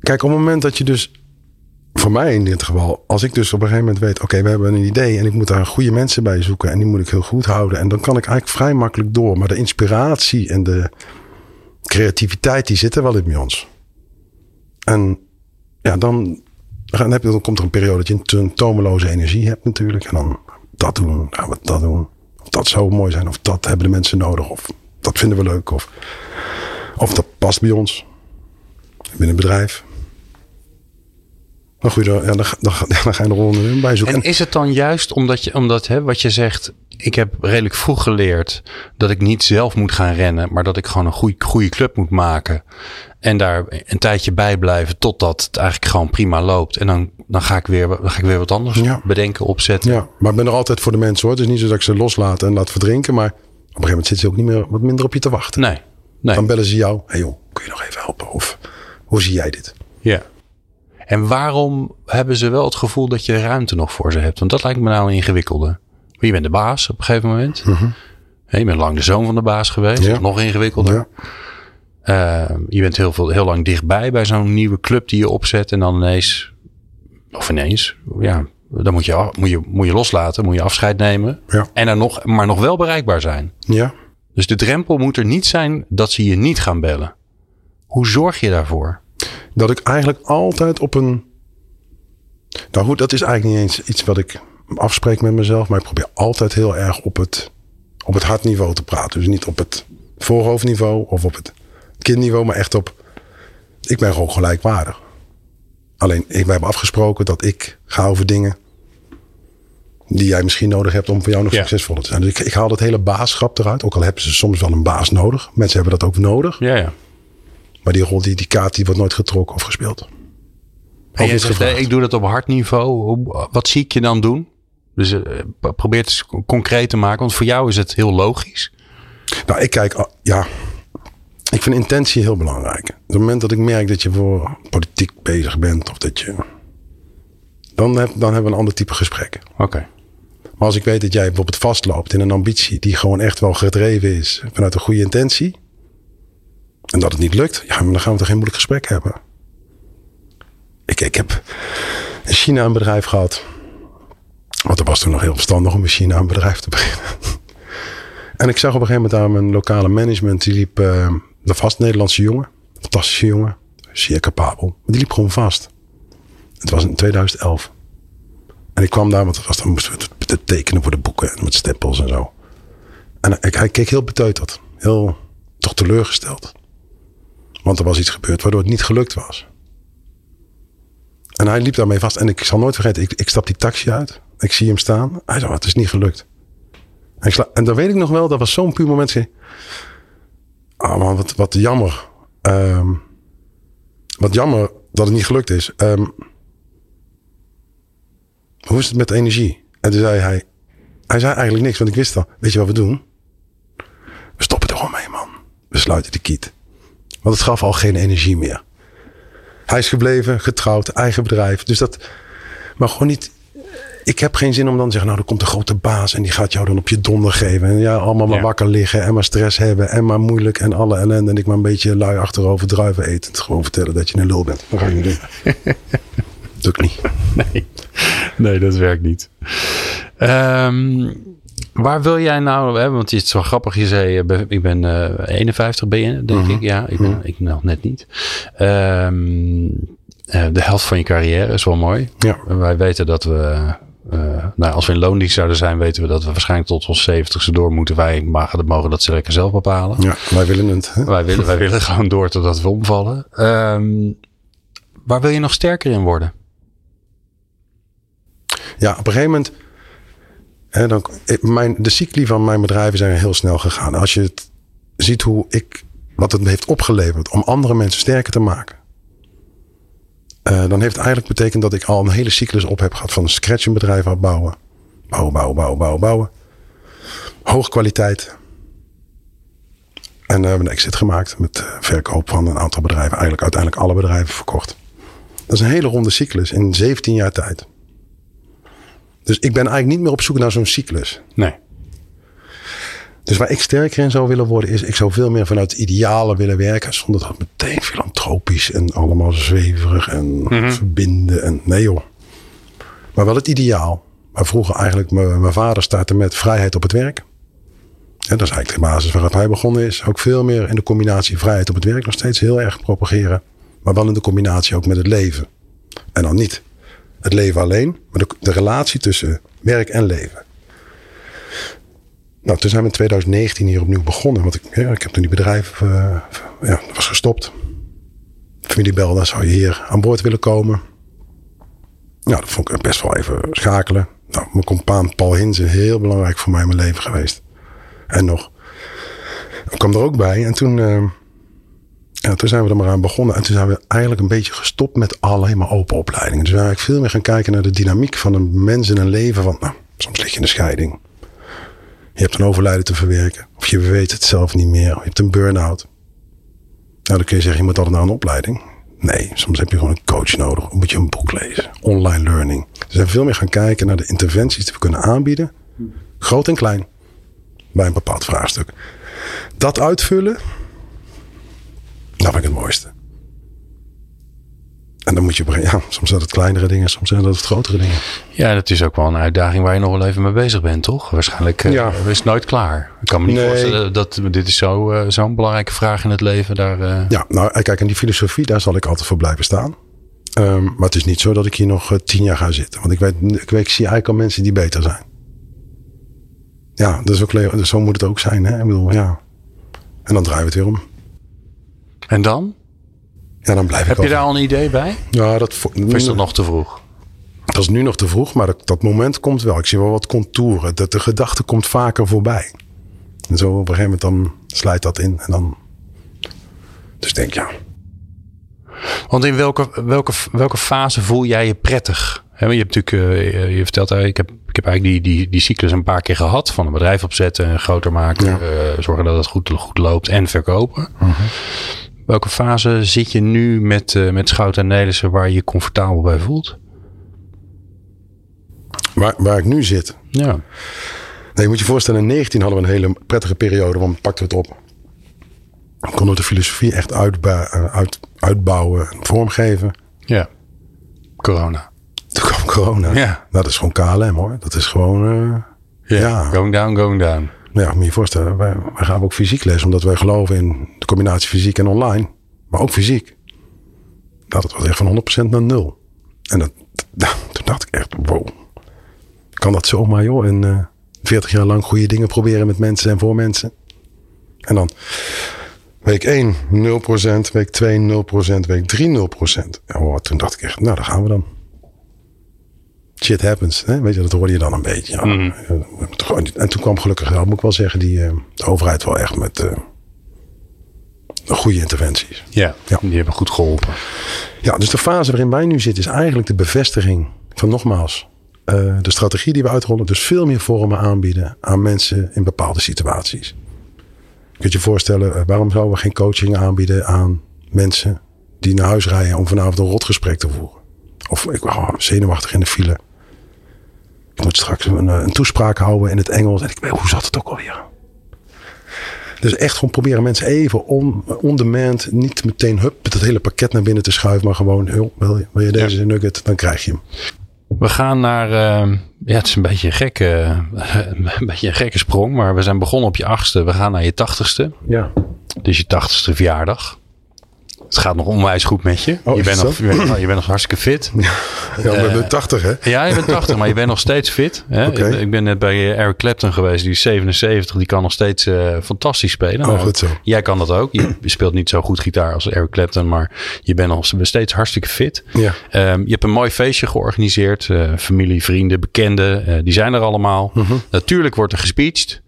C: kijk, op het moment dat je dus voor mij in dit geval, als ik dus op een gegeven moment weet, oké, we hebben een idee en ik moet daar goede mensen bij zoeken en die moet ik heel goed houden. En dan kan ik eigenlijk vrij makkelijk door. Maar de inspiratie en de creativiteit, die zitten wel in bij ons. En ja, dan, dan, heb je, dan komt er een periode dat je een tomeloze energie hebt natuurlijk. En dan dat doen, nou, wat dat doen. Of dat zou mooi zijn, of dat hebben de mensen nodig, of dat vinden we leuk, of, of dat past bij ons binnen een bedrijf. Maar goed, dan, dan, dan ga je er bij zoeken.
B: En is het dan juist omdat, je, omdat hè, wat je zegt, ik heb redelijk vroeg geleerd dat ik niet zelf moet gaan rennen, maar dat ik gewoon een goede, goede club moet maken. En daar een tijdje bij blijven totdat het eigenlijk gewoon prima loopt. En dan, dan, ga, ik weer, dan ga ik weer wat anders bedenken, opzetten.
C: Ja, maar ik ben er altijd voor de mensen hoor. Het is niet zo dat ik ze loslaat en laat verdrinken. Maar op een gegeven moment zitten ze ook niet meer wat minder op je te wachten.
B: Nee. nee.
C: Dan bellen ze jou. Hé hey joh, kun je nog even helpen? Of hoe zie jij dit?
B: Ja. En waarom hebben ze wel het gevoel dat je ruimte nog voor ze hebt? Want dat lijkt me nou een ingewikkelde. Je bent de baas op een gegeven moment. Mm -hmm. Je bent lang de zoon van de baas geweest. Ja. Nog ingewikkelder. Ja. Uh, je bent heel, veel, heel lang dichtbij bij zo'n nieuwe club die je opzet. En dan ineens, of ineens, ja, dan moet je, moet je, moet je loslaten. Moet je afscheid nemen. Ja. En dan nog, maar nog wel bereikbaar zijn.
C: Ja.
B: Dus de drempel moet er niet zijn dat ze je niet gaan bellen. Hoe zorg je daarvoor?
C: Dat ik eigenlijk altijd op een. Nou goed, dat is eigenlijk niet eens iets wat ik afspreek met mezelf. Maar ik probeer altijd heel erg op het, op het hartniveau te praten. Dus niet op het voorhoofdniveau of op het kindniveau, maar echt op. Ik ben gewoon gelijkwaardig. Alleen, ik, wij hebben afgesproken dat ik ga over dingen die jij misschien nodig hebt om voor jou nog succesvoller te zijn. Dus ik, ik haal dat hele baaschap eruit. Ook al hebben ze soms wel een baas nodig. Mensen hebben dat ook nodig.
B: Ja, ja.
C: Maar die rol, die, die kaart, die wordt nooit getrokken of gespeeld.
B: En je zegt, ik doe dat op hartniveau. Wat zie ik je dan doen? Dus uh, probeer het concreet te maken. Want voor jou is het heel logisch.
C: Nou, ik kijk, ja. Ik vind intentie heel belangrijk. Op het moment dat ik merk dat je voor politiek bezig bent. Of dat je... Dan, heb, dan hebben we een ander type gesprekken.
B: Oké.
C: Maar als ik weet dat jij bijvoorbeeld vastloopt in een ambitie die gewoon echt wel gedreven is vanuit een goede intentie. En dat het niet lukt, ja, dan gaan we toch geen moeilijk gesprek hebben. Ik, ik heb in China een bedrijf gehad. Want er was toen nog heel verstandig om in China een bedrijf te beginnen. en ik zag op een gegeven moment aan mijn lokale management. Die liep uh, de vast Nederlandse jongen. Fantastische jongen. Zeer capabel. Maar die liep gewoon vast. Het was in 2011. En ik kwam daar, want het was, dan moesten we tekenen voor de boeken. Met stempels en zo. En hij, hij keek heel beteuterd. Heel toch teleurgesteld. Want er was iets gebeurd waardoor het niet gelukt was. En hij liep daarmee vast. En ik zal nooit vergeten, ik, ik stap die taxi uit. Ik zie hem staan. Hij zei, het is niet gelukt. En, ik dan weet ik nog wel, dat was zo'n puur moment. Ah man, wat, wat jammer. Um, wat jammer dat het niet gelukt is. Um, hoe is het met energie? En toen zei hij, hij zei eigenlijk niks, want ik wist al. Weet je wat we doen? We stoppen er gewoon mee, man. We sluiten de kiet. Want het gaf al geen energie meer. Hij is gebleven, getrouwd, eigen bedrijf. Dus dat. Maar gewoon niet. Ik heb geen zin om dan te zeggen, nou, er komt een grote baas en die gaat jou dan op je donder geven. En ja, allemaal maar wakker liggen en maar stress hebben en maar moeilijk en alle ellende. En ik maar een beetje lui achterover druiven eten. Gewoon vertellen dat je een lul bent. Dat ga je niet doen. Doe ik niet.
B: Nee. nee, dat werkt niet. Um, Waar wil jij nou, hè, want het is wel grappig, je zei, eh, ik ben uh, eh, 51 ben je, denk mhm. ik. Ja, ik ben mhm. ik nog net niet. Um, uh, de helft van je carrière is wel mooi.
C: Ja.
B: Wij weten dat we, uh, nou, als we in loondienst zouden zijn, weten we dat we waarschijnlijk tot ons 70ste door moeten. Wij mogen, mogen dat ze lekker zelf bepalen.
C: Ja, wij willen het.
B: Hè? Wij, willen, wij willen gewoon door totdat we omvallen. Um, waar wil je nog sterker in worden?
C: Ja, op een gegeven moment dan, mijn, de cycli van mijn bedrijven zijn heel snel gegaan. Als je ziet hoe ik, wat het heeft opgeleverd om andere mensen sterker te maken. Uh, dan heeft het eigenlijk betekend dat ik al een hele cyclus op heb gehad van scratch een bedrijf afbouwen. Bouwen, bouwen, bouwen, bouwen, bouwen. Kwaliteit. En we hebben een exit gemaakt met verkoop van een aantal bedrijven. Eigenlijk uiteindelijk alle bedrijven verkocht. Dat is een hele ronde cyclus in 17 jaar tijd. Dus ik ben eigenlijk niet meer op zoek naar zo'n cyclus.
B: Nee.
C: Dus waar ik sterker in zou willen worden, is ik zou veel meer vanuit idealen willen werken. Zonder dat meteen filantropisch en allemaal zweverig en verbinden. En, nee joh. Maar wel het ideaal. Maar vroeger eigenlijk, mijn vader startte met vrijheid op het werk. En dat is eigenlijk de basis waarop hij begonnen is. Ook veel meer in de combinatie vrijheid op het werk nog steeds heel erg propageren. Maar wel in de combinatie ook met het leven. En dan niet het leven alleen, maar de, relatie tussen werk en leven. Nou, toen zijn we in 2019 hier opnieuw begonnen. Want ik, ja, ik heb toen die bedrijf uh, ja, was gestopt. Familie belde, zou je hier aan boord willen komen? Nou, dat vond ik best wel even schakelen. Nou, mijn compaan Paul Hinzen, heel belangrijk voor mij in mijn leven geweest. En nog. Ik kwam er ook bij. En toen, uh, ja, toen zijn we er maar aan begonnen. En toen zijn we eigenlijk een beetje gestopt met alleen maar open opleidingen. Dus we zijn eigenlijk veel meer gaan kijken naar de dynamiek van een mens in een leven. Van, nou, soms lig je in de scheiding. Je hebt een overlijden te verwerken. Of je weet het zelf niet meer. Je hebt een burn-out. Nou, dan kun je zeggen, je moet altijd naar een opleiding. Nee, soms heb je gewoon een coach nodig. Dan moet je een boek lezen. Online learning. We zijn veel meer gaan kijken naar de interventies die we kunnen aanbieden. Groot en klein. Bij een bepaald vraagstuk. Dat uitvullen. Dat vind ik het mooiste. En dan moet je, ja, soms zijn het kleinere dingen, soms zijn het grotere dingen.
B: Ja, dat is ook wel een uitdaging waar je nog wel even mee bezig bent, toch? Waarschijnlijk uh, ja. is het nooit klaar. Ik kan me niet nee. voorstellen dat dit is zo, uh, zo'n belangrijke vraag in het leven. Daar, uh...
C: Ja, nou kijk, en die filosofie, daar zal ik altijd voor blijven staan. Um, maar het is niet zo dat ik hier nog tien jaar ga zitten. Want ik weet, ik, weet, ik zie eigenlijk al mensen die beter zijn. Ja, dat is ook, dus zo moet het ook zijn. Hè? Ik bedoel, ja. En dan draaien we het weer om.
B: En dan?
C: Ja, dan blijf
B: Heb
C: ik
B: je daar al een idee bij?
C: Ja, dat
B: of is dat nog te vroeg?
C: Dat is nu nog te vroeg, maar dat, dat moment komt wel. Ik zie wel wat contouren. Dat de gedachte komt vaker voorbij. En zo op een gegeven moment dan slijt dat in. En dan... Dus denk ja.
B: Want in welke, welke, welke fase voel jij je prettig? He, je hebt natuurlijk, uh, je vertelt, ik heb, ik heb eigenlijk die, die, die cyclus een paar keer gehad. Van een bedrijf opzetten en groter maken. Ja. Uh, zorgen dat het goed, goed loopt en verkopen. Uh -huh. Welke fase zit je nu met, uh, met Schout en Nelissen waar je je comfortabel bij voelt?
C: Waar, waar ik nu zit?
B: Ja.
C: Nee, je moet je voorstellen, in 19 hadden we een hele prettige periode, want we pakten het op. We konden de filosofie echt uit, uitbouwen en vormgeven.
B: Ja. Corona.
C: Toen kwam corona.
B: Ja.
C: Nou, dat is gewoon KLM hoor. Dat is gewoon... Uh,
B: ja. ja. Going down, going down.
C: Ja, moet je voorstellen, wij, gaan ook fysiek les, omdat wij geloven in de combinatie fysiek en online, maar ook fysiek. Dat het was echt van 100% naar nul. En dat, dat, toen dacht ik echt, wow, kan dat zomaar joh? En uh, 40 jaar lang goede dingen proberen met mensen en voor mensen. En dan week 1 0%, week 2 0%, week 3 0%. Ja, wow, toen dacht ik echt, nou daar gaan we dan shit happens. Hè? Weet je, dat hoorde je dan een beetje. Ja. Mm. En toen kwam gelukkig wel, moet ik wel zeggen, die, de overheid wel echt met uh, goede interventies.
B: Ja, ja, die hebben goed geholpen.
C: Ja, dus de fase waarin wij nu zitten is eigenlijk de bevestiging van nogmaals. Uh, de strategie die we uitrollen, dus veel meer vormen aanbieden aan mensen in bepaalde situaties. Je kunt je voorstellen, uh, waarom zouden we geen coaching aanbieden aan mensen die naar huis rijden om vanavond een rotgesprek te voeren? Of ik oh, zenuwachtig in de file. Ik moet straks een, een, toespraak houden in het Engels. En ik weet, hoe zat het ook alweer? Dus echt gewoon proberen mensen even on, on demand. Niet meteen hup, het hele pakket naar binnen te schuiven. Maar gewoon, joh, wil, je, wil je deze ja. nugget, dan krijg je hem.
B: We gaan naar, uh, ja het is een beetje, een gekke, een beetje een gekke sprong. Maar we zijn begonnen op je achtste. We gaan naar je tachtigste.
C: Ja.
B: Dus je tachtigste verjaardag. Het gaat nog onwijs goed met je.
C: Oh,
B: je, bent nog, je, bent, je, bent, nog hartstikke fit.
C: Ja, ja uh, 80 hè?
B: Ja, je bent 80, maar je bent nog steeds fit. Hè?
C: Okay.
B: Ik ben net bij Eric Clapton geweest. Die is 77. Die kan nog steeds uh, fantastisch spelen.
C: Oh, goed zo.
B: Jij kan dat ook. Je speelt niet zo goed gitaar als Eric Clapton. Maar je bent nog steeds hartstikke fit.
C: Ja.
B: Um, je hebt een mooi feestje georganiseerd. Uh, familie, vrienden, bekenden. die zijn er allemaal.
C: Mhm.
B: Natuurlijk wordt er gespeecht.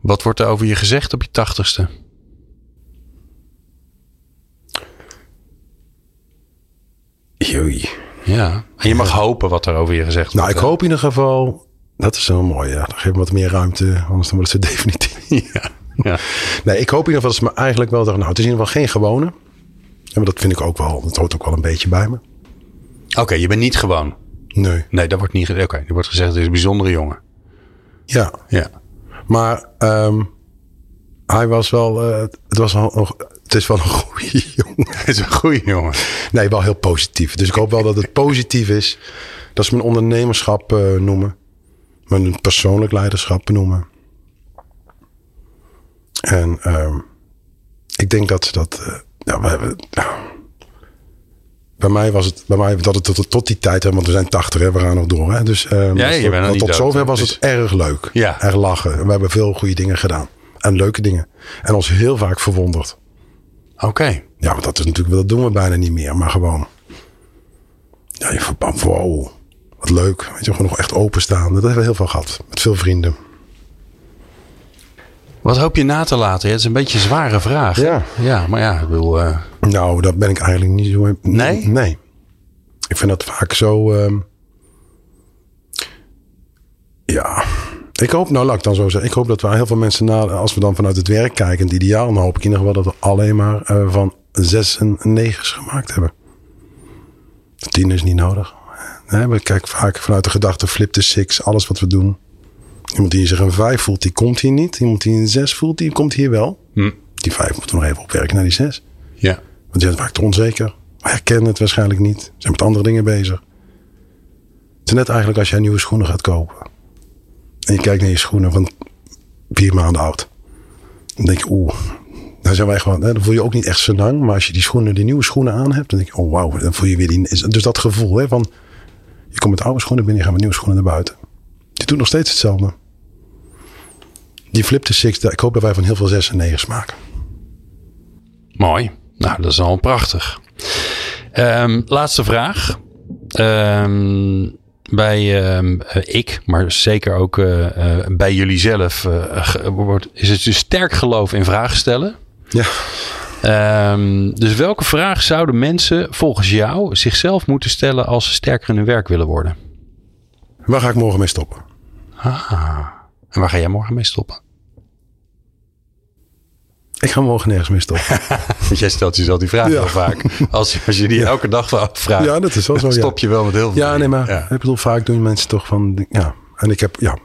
B: Wat wordt er over je gezegd op je tachtigste?
C: Joei.
B: Ja. En je mag hopen wat er over je gezegd
C: Nou,
B: wordt.
C: ik hoop in ieder geval... Dat is wel mooi, ja. Dan geef me wat meer ruimte, anders dan wordt het definitief.
B: Ja. ja.
C: Nee, ik hoop in ieder geval dat ze me eigenlijk wel zeggen... Nou, het is in ieder geval geen gewone. Ja, maar dat vind ik ook wel. Dat hoort ook wel een beetje bij me.
B: Oké, je bent niet gewoon.
C: Nee.
B: Nee, dat wordt niet gezegd. Oké, er wordt gezegd het is een bijzondere jongen.
C: Ja,
B: Ja.
C: maar ehm, hij was wel... eh, het, was een- het is wel een goede jongen.
B: Het is een goede jongen.
C: Nee, wel heel positief. Dus ik hoop wel dat het positief is. Dat ze mijn ondernemerschap eh, noemen. Mijn persoonlijk leiderschap benoemen. En ehm, ik denk dat ze dat... ja, we hebben, bij mij was het... Bij mij dat het tot, tot die tijd... Hè, want we zijn 80, hè, we gaan nog door. Hè, dus ehm,
B: Ja, je
C: tot,
B: dood,
C: zover was
B: dus-
C: het erg leuk.
B: Ja.
C: Erg lachen. We hebben veel goede dingen gedaan. En leuke dingen. En ons heel vaak verwonderd.
B: Oké.
C: Ja, want dat is natuurlijk, dat doen we bijna niet meer, maar gewoon. Ja, je verband, wow, wat leuk. Weet je, gewoon nog echt openstaan. Dat hebben we heel veel gehad. Met veel vrienden.
B: Wat hoop je na te laten? Het is een beetje een zware vraag.
C: Ja.
B: Ja, maar ja, ik bedoel... eh,
C: Nou, dat ben ik eigenlijk niet zo.
B: Nee?
C: Nee. Ik vind dat vaak zo. ehm, ja. Ik hoop, nou laat ik dan zo zeggen. Ik hoop dat we heel veel mensen, na, als we dan vanuit het werk kijken, het ideaal, dan hoop ik in ieder geval dat we alleen maar eh, van zes en negens gemaakt hebben. Tien is niet nodig. Nee, we kijken vaak vanuit de gedachte flip the six, alles wat we doen. Iemand die zich een vijf voelt, die komt hier niet. Iemand die een zes voelt, die komt hier wel.
B: hm.
C: Die vijf moeten we nog even opwerken naar die zes.
B: Ja.
C: Want die te onzeker. Herkennen het waarschijnlijk niet. Zijn met andere dingen bezig. Het is net eigenlijk als jij nieuwe schoenen gaat kopen. En je kijkt naar je schoenen van vier maanden oud. Dan denk je, oeh. Dan zijn wij gewoon, dan voel je ook niet echt zo lang. Maar als je die schoenen, die nieuwe schoenen aan hebt, dan denk je, oh wauw. Dan voel je weer die, dus dat gevoel hè, van, je komt met oude schoenen binnen, je gaat met nieuwe schoenen naar buiten. Die doet nog steeds hetzelfde. Die flip the six, ik hoop dat wij van heel veel zes en negen maken.
B: Mooi. Nou, dat is al prachtig. Ehm, laatste vraag. Ehm, bij ehm, eh, ik, maar zeker ook eh, eh, bij jullie zelf, wordt, is het je sterk geloof in vragen stellen.
C: Ja.
B: Ehm, dus welke vraag zouden mensen volgens jou zichzelf moeten stellen als ze sterker in hun werk willen worden?
C: Waar ga ik morgen mee stoppen?
B: Ah. En waar ga jij morgen mee stoppen?
C: Ik ga morgen nergens mee stoppen.
B: Want jij stelt jezelf die vraag
C: Ja.
B: heel vaak. Als, als je die elke dag afvraagt,
C: Ja, dat is wel zo,
B: stop je wel met heel veel.
C: Ja, nee, maar ik bedoel, vaak doen mensen toch van, ja. En ik heb, ja.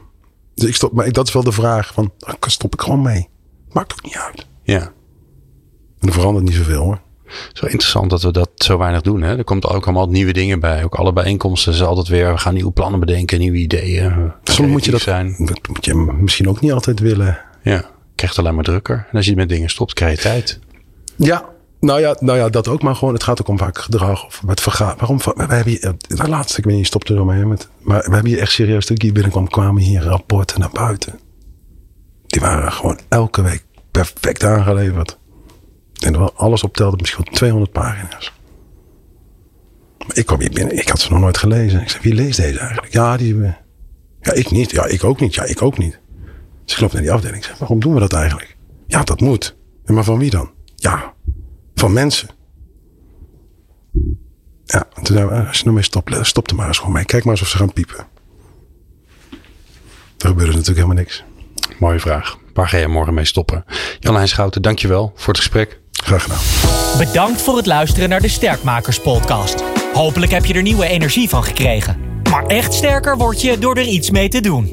C: Dus ik stop, maar ik- dat is wel de vraag van, stop ik gewoon mee. Maakt ook niet uit.
B: ja.
C: En er verandert niet zoveel hoor.
B: Zo interessant dat we dat zo weinig doen. Hè? Er komt ook allemaal nieuwe dingen bij. Ook alle bijeenkomsten is altijd weer. We gaan nieuwe plannen bedenken, nieuwe ideeën.
C: Soms moet je dat,
B: zijn.
C: dat moet je misschien ook niet altijd willen.
B: Ja, krijgt alleen maar drukker. En als je met dingen stopt, krijg je tijd.
C: Ja, nou ja, nou ja, dat ook. Maar gewoon, het gaat ook om vaak gedrag of met vergaan. Waarom? We hebben hier, eh, de laatste, ik weet niet, stopte ermee. Met, maar we hebben hier echt serieus, toen ik hier binnenkwam, kwamen hier rapporten naar buiten. Die waren gewoon elke week perfect aangeleverd. En er alles optelde, misschien wel 200 pagina's. Ik kwam hier binnen, ik had ze nog nooit gelezen. Ik zei, wie leest deze eigenlijk? Ja, die, ja, ik niet. Ja, ik ook niet. Ja, ik ook niet. Dus ik loop naar die afdeling. Ik zeg, waarom doen we dat eigenlijk? Ja, dat moet. Maar van wie dan? Ja, van mensen. Ja, en toen zei we, als je ermee stopt, stop er maar eens gewoon mee. Kijk maar eens of ze gaan piepen. Er gebeurde natuurlijk helemaal niks.
B: Mooie vraag. Waar ga je morgen mee stoppen? Jan-Hein Schouten, dankjewel voor het gesprek.
C: Graag gedaan.
A: Bedankt voor het luisteren naar de Sterkmakers podcast. Hopelijk heb je er nieuwe energie van gekregen. Maar echt sterker word je door er iets mee te doen.